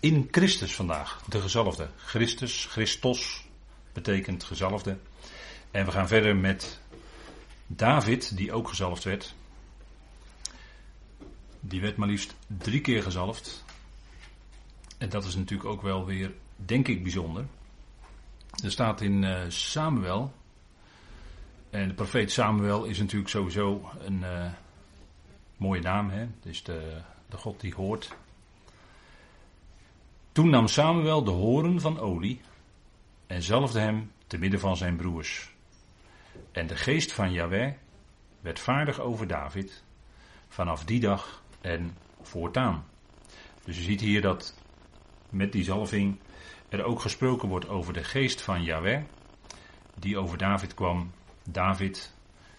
in Christus vandaag, de gezalfde. Christus, Christos, betekent gezalfde. En we gaan verder met David, die ook gezalfd werd. Die werd maar liefst drie keer gezalfd. En dat is natuurlijk ook wel weer, denk ik, bijzonder. Er staat in uh, Samuel. En de profeet Samuel is natuurlijk sowieso een uh, mooie naam. Hè? Het is de, de God die hoort. Toen nam Samuel de horen van olie en zalfde hem te midden van zijn broers. En de geest van Yahweh werd vaardig over David vanaf die dag en voortaan. Dus je ziet hier dat met die zalving er ook gesproken wordt over de geest van Yahweh, die over David kwam. David,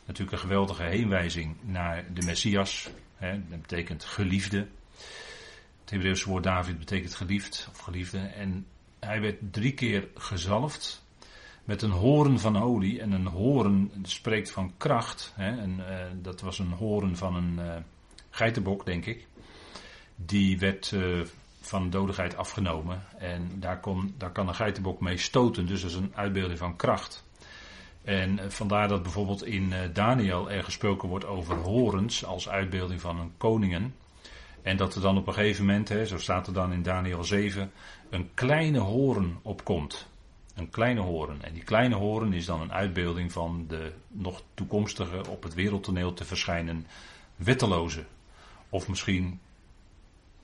natuurlijk een geweldige heenwijzing naar de Messias, hè, dat betekent geliefde. Het Hebreeuwse woord David betekent geliefd of geliefde. En hij werd drie keer gezalfd met een horen van olie. En een horen spreekt van kracht. Hè, en, uh, dat was een horen van een uh, geitenbok, denk ik. Die werd uh, van dodigheid afgenomen. En daar, kon, daar kan een geitenbok mee stoten. Dus dat is een uitbeelding van kracht. En vandaar dat bijvoorbeeld in Daniel er gesproken wordt over horens als uitbeelding van een koningen. En dat er dan op een gegeven moment, hè, zo staat er dan in Daniel 7, een kleine horen opkomt. Een kleine horen. En die kleine horen is dan een uitbeelding van de nog toekomstige op het wereldtoneel te verschijnen wetteloze. Of misschien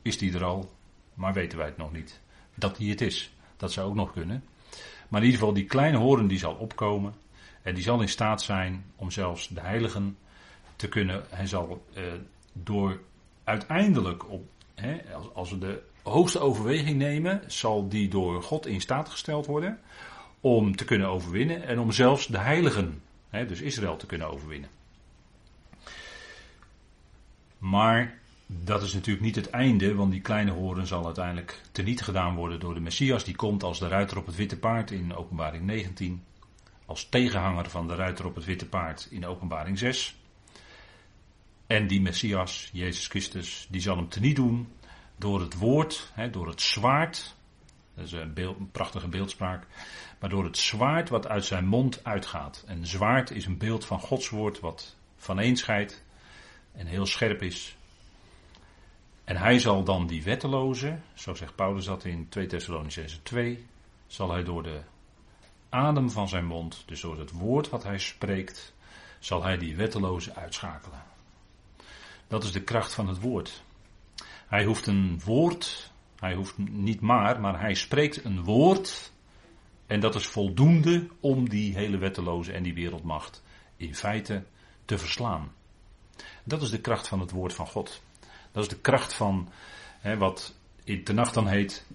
is die er al, maar weten wij het nog niet. Dat die het is. Dat zou ook nog kunnen. Maar in ieder geval, die kleine horen die zal opkomen. En die zal in staat zijn om zelfs de heiligen te kunnen. Hij zal eh, door uiteindelijk, op, hè, als, als we de hoogste overweging nemen, zal die door God in staat gesteld worden om te kunnen overwinnen en om zelfs de heiligen, hè, dus Israël, te kunnen overwinnen. Maar dat is natuurlijk niet het einde, want die kleine horen zal uiteindelijk teniet gedaan worden door de Messias. Die komt als de ruiter op het witte paard in openbaring 19. Als tegenhanger van de ruiter op het witte paard in openbaring 6. En die Messias, Jezus Christus, die zal hem teniet doen door het woord, hè, door het zwaard. Dat is een, beeld, een, prachtige beeldspraak. Maar door het zwaard wat uit zijn mond uitgaat. En zwaard is een beeld van Gods woord wat vaneenscheidt en heel scherp is. En hij zal dan die wetteloze, zo zegt Paulus dat in 2 Thessalonicenzen 2, zal hij door de adem van zijn mond, dus door het woord wat hij spreekt, zal hij die wetteloze uitschakelen. Dat is de kracht van het woord. Hij hoeft een woord, hij hoeft niet maar, maar hij spreekt een woord. En dat is voldoende om die hele wetteloze en die wereldmacht in feite te verslaan. Dat is de kracht van het woord van God. Dat is de kracht van hè, wat in de nacht dan heet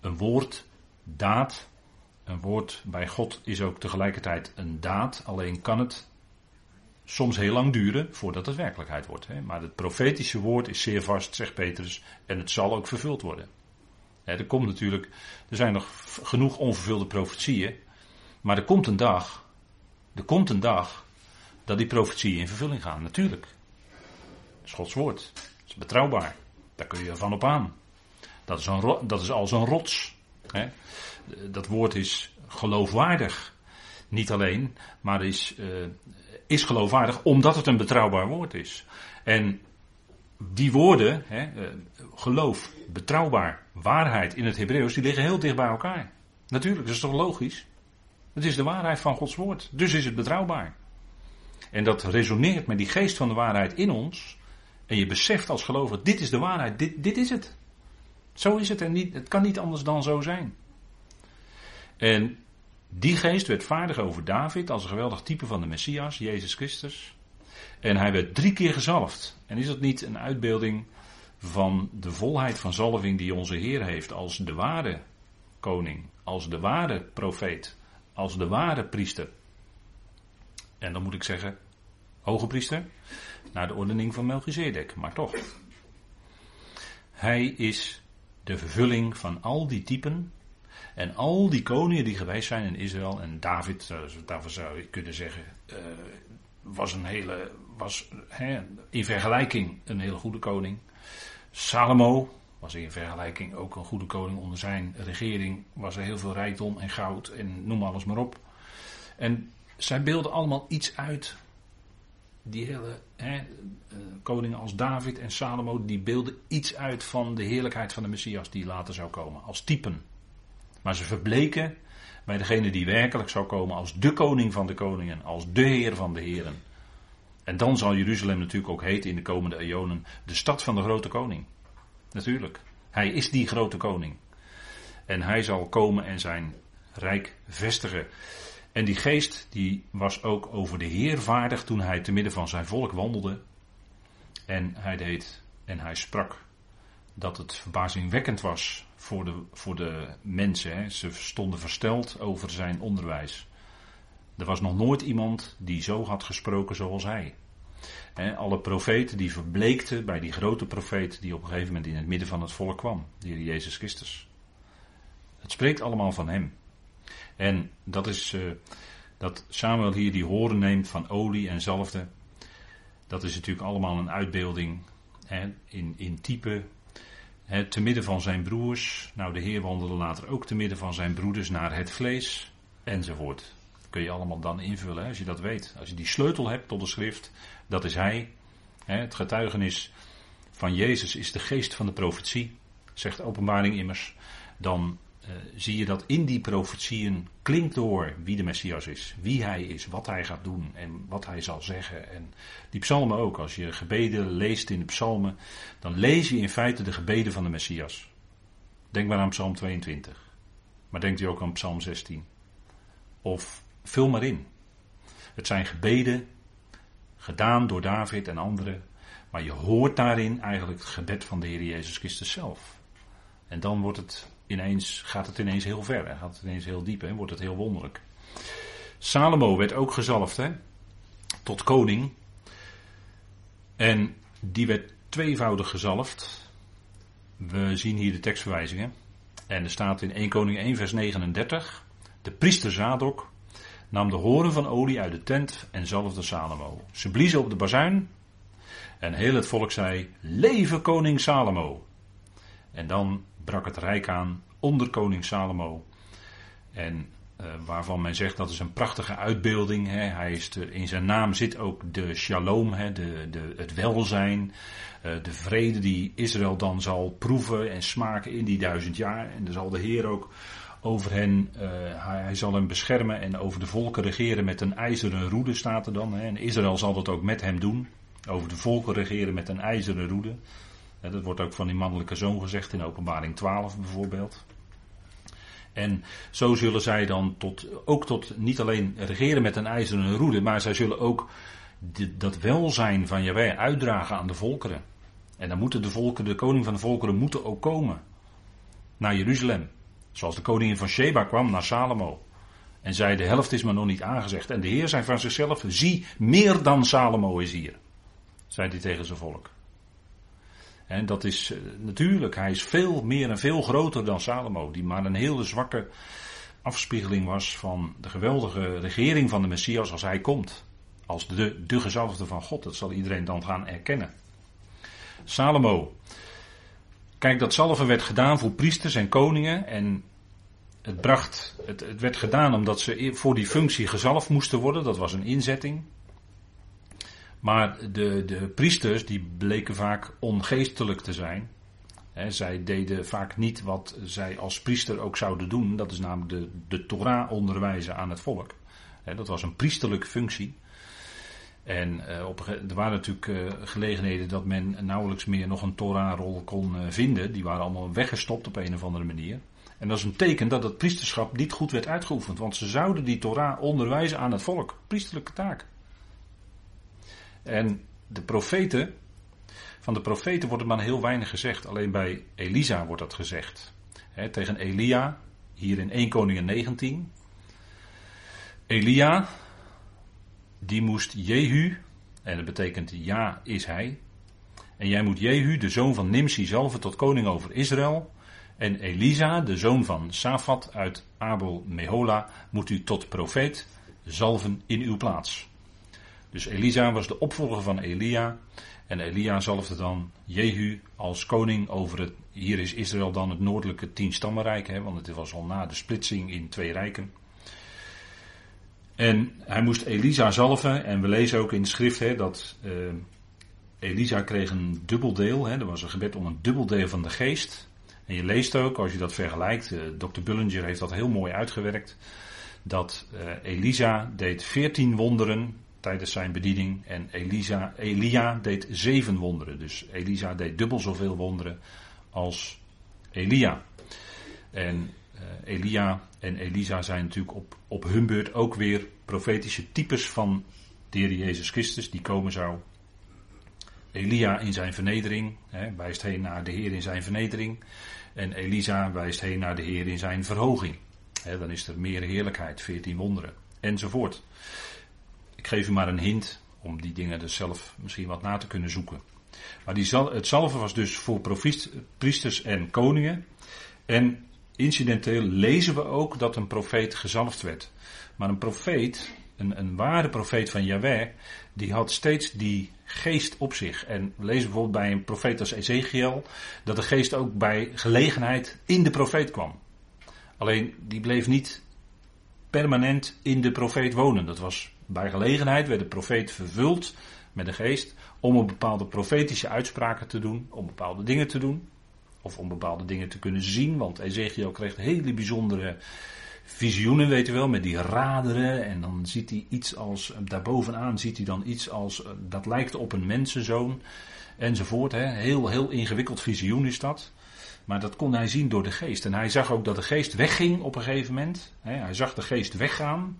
een woord, daad. Een woord bij God is ook tegelijkertijd een daad, alleen kan het soms heel lang duren voordat het werkelijkheid wordt. Hè. Maar het profetische woord is zeer vast, zegt Petrus, en het zal ook vervuld worden. Hè, er komt natuurlijk, er zijn nog genoeg onvervulde profetieën, maar er komt een dag, er komt een dag dat die profetieën in vervulling gaan, natuurlijk. Dat is Gods woord, dat is betrouwbaar, daar kun je van op aan. Dat is, een, dat is als een rots. Hè. Dat woord is geloofwaardig. Niet alleen, maar is, uh, is geloofwaardig omdat het een betrouwbaar woord is. En die woorden, hè, geloof, betrouwbaar, waarheid in het Hebreeuws, die liggen heel dicht bij elkaar. Natuurlijk, dat is toch logisch? Het is de waarheid van Gods woord, dus is het betrouwbaar. En dat resoneert met die geest van de waarheid in ons. En je beseft als gelovig, dit is de waarheid, dit, dit is het. Zo is het en niet, het kan niet anders dan zo zijn. En die geest werd vaardig over David als een geweldig type van de Messias, Jezus Christus. En hij werd drie keer gezalfd. En is dat niet een uitbeelding van de volheid van zalving die onze Heer heeft als de ware koning, als de ware profeet, als de ware priester? En dan moet ik zeggen, hoge priester, naar de ordening van Melchizedek, maar toch. Hij is de vervulling van al die typen en al die koningen die geweest zijn in Israël, en David, eh, daarvoor zou je kunnen zeggen, uh, was een hele, was in vergelijking een hele goede koning. Salomo, Was in vergelijking ook een goede koning onder zijn regering. Was er heel veel rijkdom en goud en noem alles maar op. En zij beelden allemaal iets uit. Die hele eh, koningen als David en Salomo, die beelden iets uit van de heerlijkheid van de Messias die later zou komen. Als typen. Maar ze verbleken bij degene die werkelijk zou komen als de koning van de koningen, als de heer van de heren. En dan zal Jeruzalem natuurlijk ook heten in de komende eonen de stad van de grote koning. Natuurlijk. Hij is die grote koning. En hij zal komen en zijn rijk vestigen. En die geest die was ook over de Heer vaardig toen hij te midden van zijn volk wandelde. En hij deed en hij sprak dat het verbazingwekkend was voor de, voor de mensen. Hè. Ze stonden versteld over zijn onderwijs. Er was nog nooit iemand die zo had gesproken zoals hij. alle profeten die verbleekten bij die grote profeet die op een gegeven moment in het midden van het volk kwam, de Heer Jezus Christus. Het spreekt allemaal van hem. En dat is uh, dat Samuel hier die horen neemt van olie en zalfde. Dat is natuurlijk allemaal een uitbeelding in, in type te midden van zijn broers. Nou, de Heer wandelde later ook te midden van zijn broeders naar het vlees. Enzovoort. kun je allemaal dan invullen als je dat weet. Als je die sleutel hebt tot de schrift, dat is hij. het getuigenis van Jezus is de geest van de profetie, zegt openbaring immers. Dan uh, zie je dat in die profetieën klinkt door wie de Messias is, wie hij is, wat hij gaat doen en wat hij zal zeggen. En die psalmen ook, als je gebeden leest in de psalmen, dan lees je in feite de gebeden van de Messias. Denk maar aan psalm 22, maar denkt u ook aan psalm 16. Of vul maar in. Het zijn gebeden gedaan door David en anderen, maar je hoort daarin eigenlijk het gebed van de Heer Jezus Christus zelf. En dan wordt het ineens, gaat het ineens heel ver en gaat het ineens heel diep en wordt het heel wonderlijk. Salomo werd ook gezalfd hè, tot koning. En die werd tweevoudig gezalfd. We zien hier de tekstverwijzingen. En er staat in 1 Koning 1 vers 39. De priester Zadok nam de horen van olie uit de tent en zalfde Salomo. Ze bliezen op de bazuin. En heel het volk zei, leven koning Salomo. En dan brak het rijk aan onder koning Salomo. En uh, waarvan men zegt dat is een prachtige uitbeelding. Hè. Hij is de, in zijn naam zit ook de shalom, hè, de, de, het welzijn, uh, de vrede die Israël dan zal proeven en smaken in die duizend jaar. En dan zal de Heer ook over hen, hij, hij, zal hen beschermen en over de volken regeren met een ijzeren roede, staat er dan. Hè. En Israël zal dat ook met hem doen. Over de volken regeren met een ijzeren roede. Dat wordt ook van die mannelijke zoon gezegd in openbaring 12 bijvoorbeeld. En zo zullen zij dan tot, ook tot niet alleen regeren met een ijzeren roede, maar zij zullen ook dat welzijn van Jaweh uitdragen aan de volkeren. En dan moeten de volkeren, de koning van de volkeren, moeten ook komen naar Jeruzalem. Zoals de koningin van Sheba kwam naar Salomo. En zei, de helft is maar nog niet aangezegd. En de Heer zei van zichzelf, zie, meer dan Salomo is hier. Zei tegen zijn volk. En dat is eh, natuurlijk, hij is veel meer en veel groter dan Salomo, die maar een hele zwakke afspiegeling was van de geweldige regering van de Messias als hij komt. Als de, de gezalfde van God, dat zal iedereen dan gaan erkennen. Salomo. Kijk, dat zalven werd gedaan voor priesters en koningen en het bracht, het, het werd gedaan omdat ze voor die functie gezalfd moesten worden, dat was een inzetting. Maar de, de priesters die bleken vaak ongeestelijk te zijn. zij deden vaak niet wat zij als priester ook zouden doen. Dat is namelijk de, de Torah onderwijzen aan het volk. dat was een priesterlijke functie. En uh, op, er waren natuurlijk uh, gelegenheden dat men nauwelijks meer nog een Torah-rol kon uh, vinden. Die waren allemaal weggestopt op een of andere manier. En dat is een teken dat het priesterschap niet goed werd uitgeoefend. Want ze zouden die Torah onderwijzen aan het volk. Priesterlijke taak. En de profeten, van de profeten wordt er maar heel weinig gezegd. Alleen bij Elisa wordt dat gezegd. tegen Elia, hier in 1 Koningin 19. Elia, die moest Jehu, en dat betekent ja is hij. En jij moet Jehu, de zoon van Nimsi, zelf tot koning over Israël. En Elisa, de zoon van Safat uit Abel Mehola, moet u tot profeet zalven in uw plaats. Dus Elisa was de opvolger van Elia. En Elia zalfde dan Jehu als koning over het. Hier is Israël dan het noordelijke tienstammenrijk, hè, want het was al na de splitsing in twee rijken. En hij moest Elisa zalven. En we lezen ook in de schrift hè, dat uh, Elisa kreeg een dubbeldeel. Hè, er was een gebed om een dubbeldeel van de geest. En je leest ook, als je dat vergelijkt, uh, Dr. Bullinger heeft dat heel mooi uitgewerkt. Dat uh, Elisa deed veertien wonderen tijdens zijn bediening. En Elisa, Elia deed zeven wonderen. Dus Elisa deed dubbel zoveel wonderen als Elia. En uh, Elia en Elisa zijn natuurlijk op, op hun beurt ook weer profetische types van de Heer Jezus Christus die komen zou. Elia in zijn vernedering hè, wijst heen naar de Heer in zijn vernedering. En Elisa wijst heen naar de Heer in zijn verhoging. Hè, dan is er meer heerlijkheid, veertien wonderen enzovoort. Ik geef u maar een hint om die dingen dus zelf misschien wat na te kunnen zoeken. Maar die, het zalven was dus voor priesters en koningen. En incidenteel lezen we ook dat een profeet gezalfd werd. Maar een profeet, een, een ware profeet van Yahweh, die had steeds die geest op zich. En we lezen bijvoorbeeld bij een profeet als Ezekiel dat de geest ook bij gelegenheid in de profeet kwam. Alleen die bleef niet permanent in de profeet wonen. Dat was bij gelegenheid werd de profeet vervuld met de geest om een bepaalde profetische uitspraken te doen, om bepaalde dingen te doen. Of om bepaalde dingen te kunnen zien, want Ezekiel kreeg hele bijzondere visioenen, weet u wel, met die raderen. En dan ziet hij iets als, daarbovenaan ziet hij dan iets als, eh, dat lijkt op een mensenzoon. Enzovoort. Hè. Heel, heel ingewikkeld visioen is dat. Maar dat kon hij zien door de geest. En hij zag ook dat de geest wegging op een gegeven moment. Hij zag de geest weggaan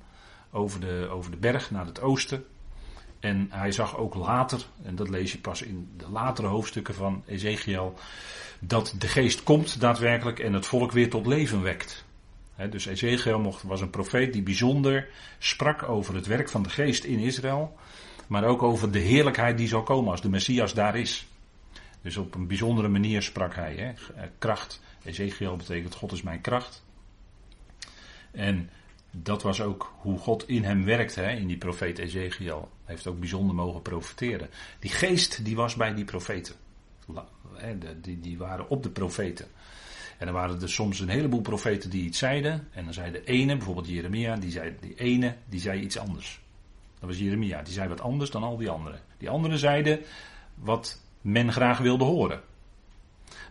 over de, over de berg naar het oosten. En hij zag ook later, en dat lees je pas in de latere hoofdstukken van Ezekiel, dat de geest komt daadwerkelijk en het volk weer tot leven wekt. dus Ezekiel mocht, was een profeet die bijzonder sprak over het werk van de geest in Israël, maar ook over de heerlijkheid die zal komen als de Messias daar is. Dus op een bijzondere manier sprak hij. Hè. Kracht. Ezekiel betekent God is mijn kracht. En dat was ook hoe God in hem werkte, hè, in die profeet Ezekiel. Hij heeft ook bijzonder mogen profiteren. Die geest die was bij die profeten. Die, die waren op de profeten. En dan waren er soms een heleboel profeten die iets zeiden. En dan zei de ene, bijvoorbeeld Jeremia, die zei, die ene, die zei iets anders. Dat was Jeremia, die zei wat anders dan al die anderen. Die anderen zeiden wat men graag wilde horen.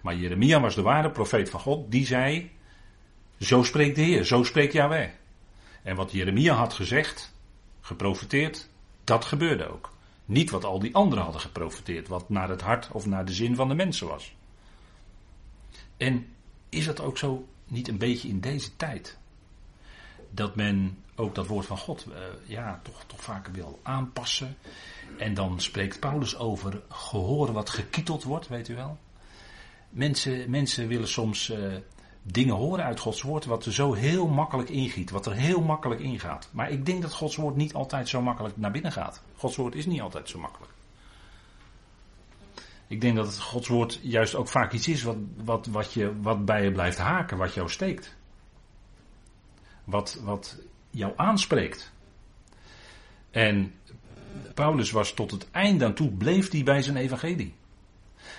Maar Jeremia was de ware profeet van God, die zei, zo spreekt de Heer, zo spreekt Yahweh. En wat Jeremia had gezegd, geprofiteerd, dat gebeurde ook. Niet wat al die anderen hadden geprofiteerd, wat naar het hart of naar de zin van de mensen was. En is het ook zo niet een beetje in deze tijd? Dat men ook dat woord van God uh, ja, toch, toch vaker wil aanpassen. En dan spreekt Paulus over gehoor wat gekieteld wordt, weet u wel. Mensen, mensen willen soms uh, dingen horen uit Gods woord wat er zo heel makkelijk ingiet, wat er heel makkelijk ingaat. Maar ik denk dat Gods woord niet altijd zo makkelijk naar binnen gaat. Gods woord is niet altijd zo makkelijk. Ik denk dat het Gods woord juist ook vaak iets is wat, wat, wat, je, wat bij je blijft haken, wat jou steekt. Wat, wat jou aanspreekt. En Paulus was tot het einde aan toe, bleef hij bij zijn evangelie.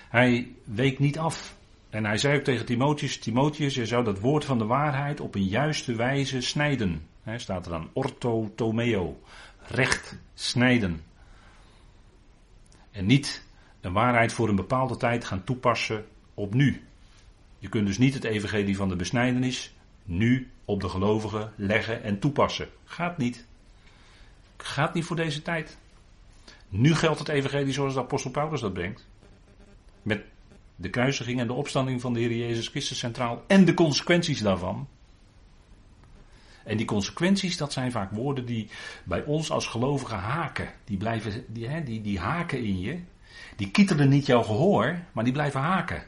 Hij week niet af. En hij zei ook tegen Timotheus, Timotheus, je zou dat woord van de waarheid op een juiste wijze snijden. He, staat er dan orthotomeo, recht snijden. En niet een waarheid voor een bepaalde tijd gaan toepassen op nu. Je kunt dus niet het evangelie van de besnijdenis nu op de gelovigen leggen en toepassen. Gaat niet. Gaat niet voor deze tijd. Nu geldt het evangelie zoals de apostel Paulus dat brengt. Met de kruisiging en de opstanding van de Heer Jezus Christus centraal en de consequenties daarvan. En die consequenties, dat zijn vaak woorden die bij ons als gelovigen haken. Die, blijven, die, die, die haken in je. Die kietelen niet jouw gehoor, maar die blijven haken.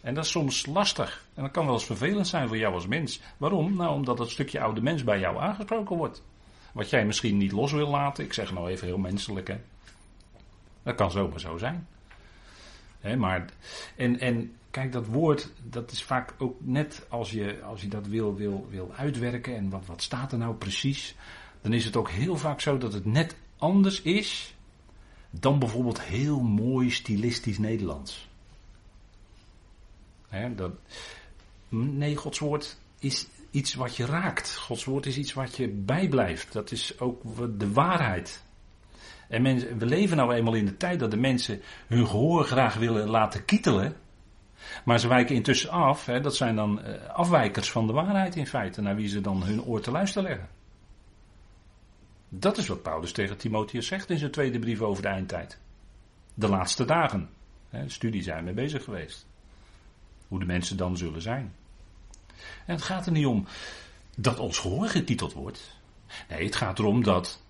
En dat is soms lastig. En dat kan wel eens vervelend zijn voor jou als mens. Waarom? Nou, omdat dat stukje oude mens bij jou aangesproken wordt. Wat jij misschien niet los wil laten. Ik zeg nou even heel menselijk, hè. Dat kan zomaar zo zijn maar, en, en kijk, dat woord, dat is vaak ook net als je, als je dat wil, wil, wil uitwerken en wat, wat staat er nou precies, dan is het ook heel vaak zo dat het net anders is dan bijvoorbeeld heel mooi stilistisch Nederlands. nee, Gods woord is iets wat je raakt. Gods woord is iets wat je bijblijft. Dat is ook de waarheid. En mensen, we leven nou eenmaal in de tijd dat de mensen hun gehoor graag willen laten kietelen. Maar ze wijken intussen af. Hè, dat zijn dan eh, afwijkers van de waarheid in feite. Naar wie ze dan hun oor te luisteren leggen. Dat is wat Paulus tegen Timotheus zegt in zijn tweede brief over de eindtijd. De laatste dagen. Hè, studie zijn mee bezig geweest. Hoe de mensen dan zullen zijn. En het gaat er niet om dat ons gehoor getiteld wordt. Nee, het gaat erom dat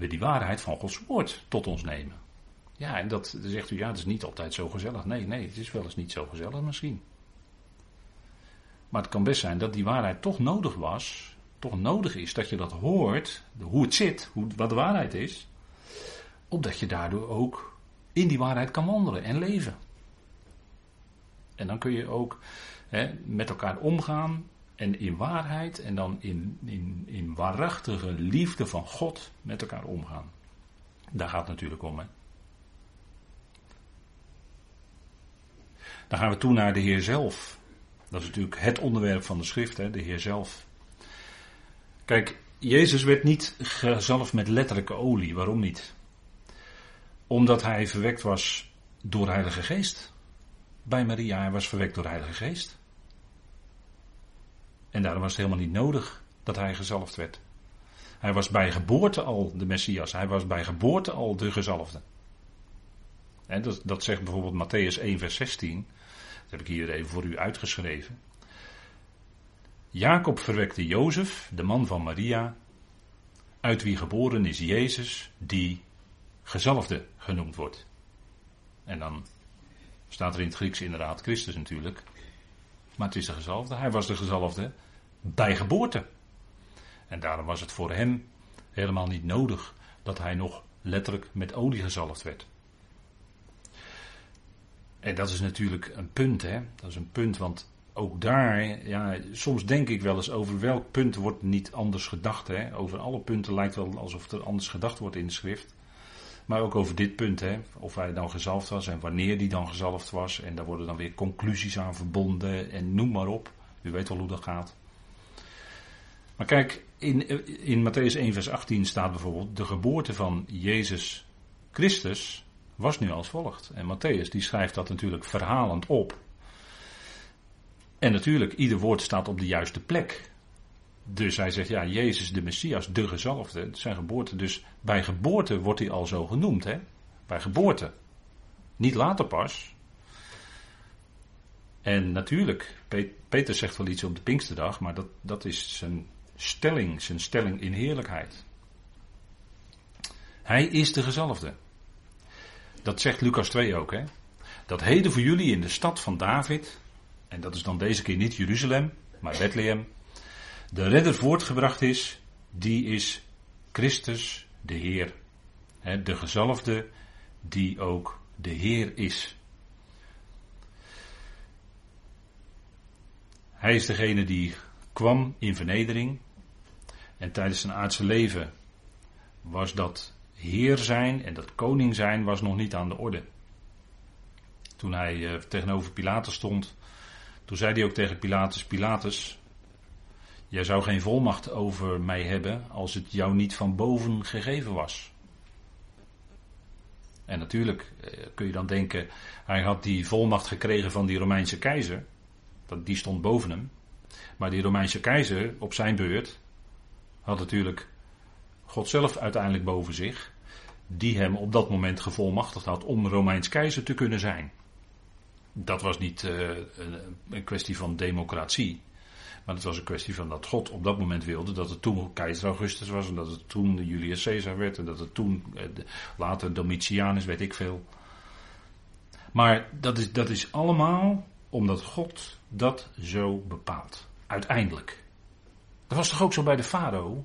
we die waarheid van Gods woord tot ons nemen. Ja, en dat zegt u, ja, het is niet altijd zo gezellig. Nee, nee, het is wel eens niet zo gezellig misschien. Maar het kan best zijn dat die waarheid toch nodig was, toch nodig is dat je dat hoort, hoe het zit, hoe, wat de waarheid is, opdat je daardoor ook in die waarheid kan wandelen en leven. En dan kun je ook hè, met elkaar omgaan en in waarheid en dan in, in, in waarachtige liefde van God met elkaar omgaan. Daar gaat het natuurlijk om. Dan gaan we toe naar de Heer zelf. Dat is natuurlijk het onderwerp van de schrift, hè, de Heer zelf. Kijk, Jezus werd niet gezalfd met letterlijke olie. Waarom niet? Omdat hij verwekt was door Heilige Geest. Bij Maria, hij was verwekt door Heilige Geest. En daarom was het helemaal niet nodig dat hij gezalfd werd. Hij was bij geboorte al de Messias. Hij was bij geboorte al de gezalfde. En dat, dat zegt bijvoorbeeld Matthäus 1, vers 16. Dat heb ik hier even voor u uitgeschreven. Jacob verwekte Jozef, de man van Maria, uit wie geboren is Jezus, die gezalfde genoemd wordt. En dan staat er in het Grieks inderdaad Christus natuurlijk. Maar het is de gezalfde. Hij was de gezalfde bij geboorte. En daarom was het voor hem helemaal niet nodig dat hij nog letterlijk met olie gezalfd werd. En dat is natuurlijk een punt, hè? Dat is een punt, want ook daar, ja, soms denk ik wel eens over welk punt wordt niet anders gedacht, hè? Over alle punten lijkt wel alsof er anders gedacht wordt in de schrift. Maar ook over dit punt, hè, of hij dan gezalfd was en wanneer die dan gezalfd was. En daar worden dan weer conclusies aan verbonden en noem maar op. U weet wel hoe dat gaat. Maar kijk, in, in Matthäus 1 vers 18 staat bijvoorbeeld, de geboorte van Jezus Christus was nu als volgt. En Matthäus die schrijft dat natuurlijk verhalend op. En natuurlijk, ieder woord staat op de juiste plek. Dus hij zegt, ja, Jezus de Messias, de gezalfde, zijn geboorte. Dus bij geboorte wordt hij al zo genoemd, hè? Bij geboorte. Niet later pas. En natuurlijk, Peter zegt wel iets op de Pinksterdag, maar dat, dat is zijn stelling, zijn stelling in heerlijkheid. Hij is de gezalfde. Dat zegt Lucas 2 ook, hè? Dat heden voor jullie in de stad van David, en dat is dan deze keer niet Jeruzalem, maar Bethlehem, de redder voortgebracht is, die is Christus de Heer. De gezalfde die ook de Heer is. Hij is degene die kwam in vernedering. En tijdens zijn aardse leven was dat Heer zijn en dat koning zijn was nog niet aan de orde. Toen hij eh, tegenover Pilatus stond, toen zei hij ook tegen Pilatus: Pilatus, Jij zou geen volmacht over mij hebben als het jou niet van boven gegeven was. En natuurlijk eh, kun je dan denken, hij had die volmacht gekregen van die Romeinse keizer. Die stond boven hem. Maar die Romeinse keizer op zijn beurt had natuurlijk God zelf uiteindelijk boven zich. Die hem op dat moment gevolmachtigd had om Romeins keizer te kunnen zijn. Dat was niet uh, een kwestie van democratie. Maar het was een kwestie van dat God op dat moment wilde dat het toen keizer Augustus was en dat het toen Julius Caesar werd en dat het toen eh, later Domitianus, weet ik veel. Maar dat is, dat is allemaal omdat God dat zo bepaalt. Uiteindelijk. Dat was toch ook zo bij de farao?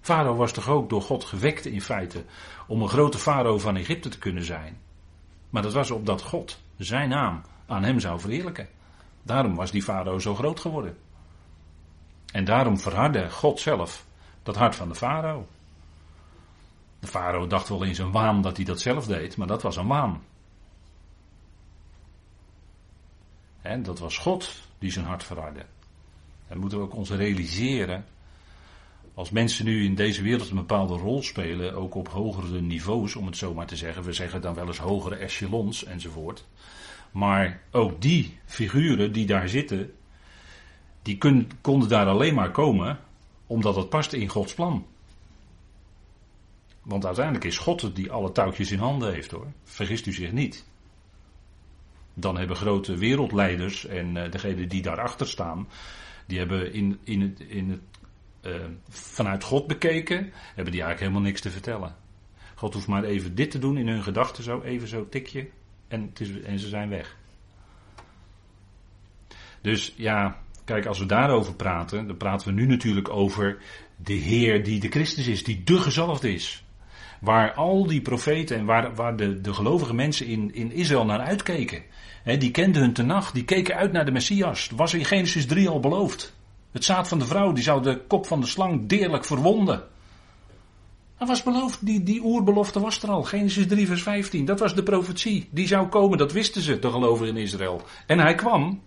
Farao was toch ook door God gewekt in feite om een grote farao van Egypte te kunnen zijn. Maar dat was opdat God zijn naam aan hem zou verheerlijken. Daarom was die farao zo groot geworden. En daarom verhardde God zelf dat hart van de farao. De farao dacht wel in zijn waan dat hij dat zelf deed, maar dat was een waan. En dat was God die zijn hart verhardde. En moeten we ook ons realiseren. Als mensen nu in deze wereld een bepaalde rol spelen, ook op hogere niveaus, om het zo maar te zeggen. We zeggen dan wel eens hogere echelons enzovoort. Maar ook die figuren die daar zitten, die konden daar alleen maar komen omdat het past in Gods plan. Want uiteindelijk is God het die alle touwtjes in handen heeft hoor. Vergist u zich niet. Dan hebben grote wereldleiders en uh, degenen die daarachter staan, die hebben in, in het, in het, uh, vanuit God bekeken, hebben die eigenlijk helemaal niks te vertellen. God hoeft maar even dit te doen in hun gedachten, zo even zo tikje, en, het is, en ze zijn weg. Dus ja, kijk, als we daarover praten, dan praten we nu natuurlijk over de Heer die de Christus is, die de gezalfde is. Waar al die profeten en waar, waar de, de gelovige mensen in, in Israël naar uitkeken. Die kenden hun tenag, die keken uit naar de Messias. Was in Genesis 3 al beloofd. Het zaad van de vrouw, die zou de kop van de slang deerlijk verwonden. Dat was beloofd, die, die oerbelofte was er al. Genesis 3 vers 15, dat was de profetie. Die zou komen, dat wisten ze, de gelovigen in Israël. En hij kwam.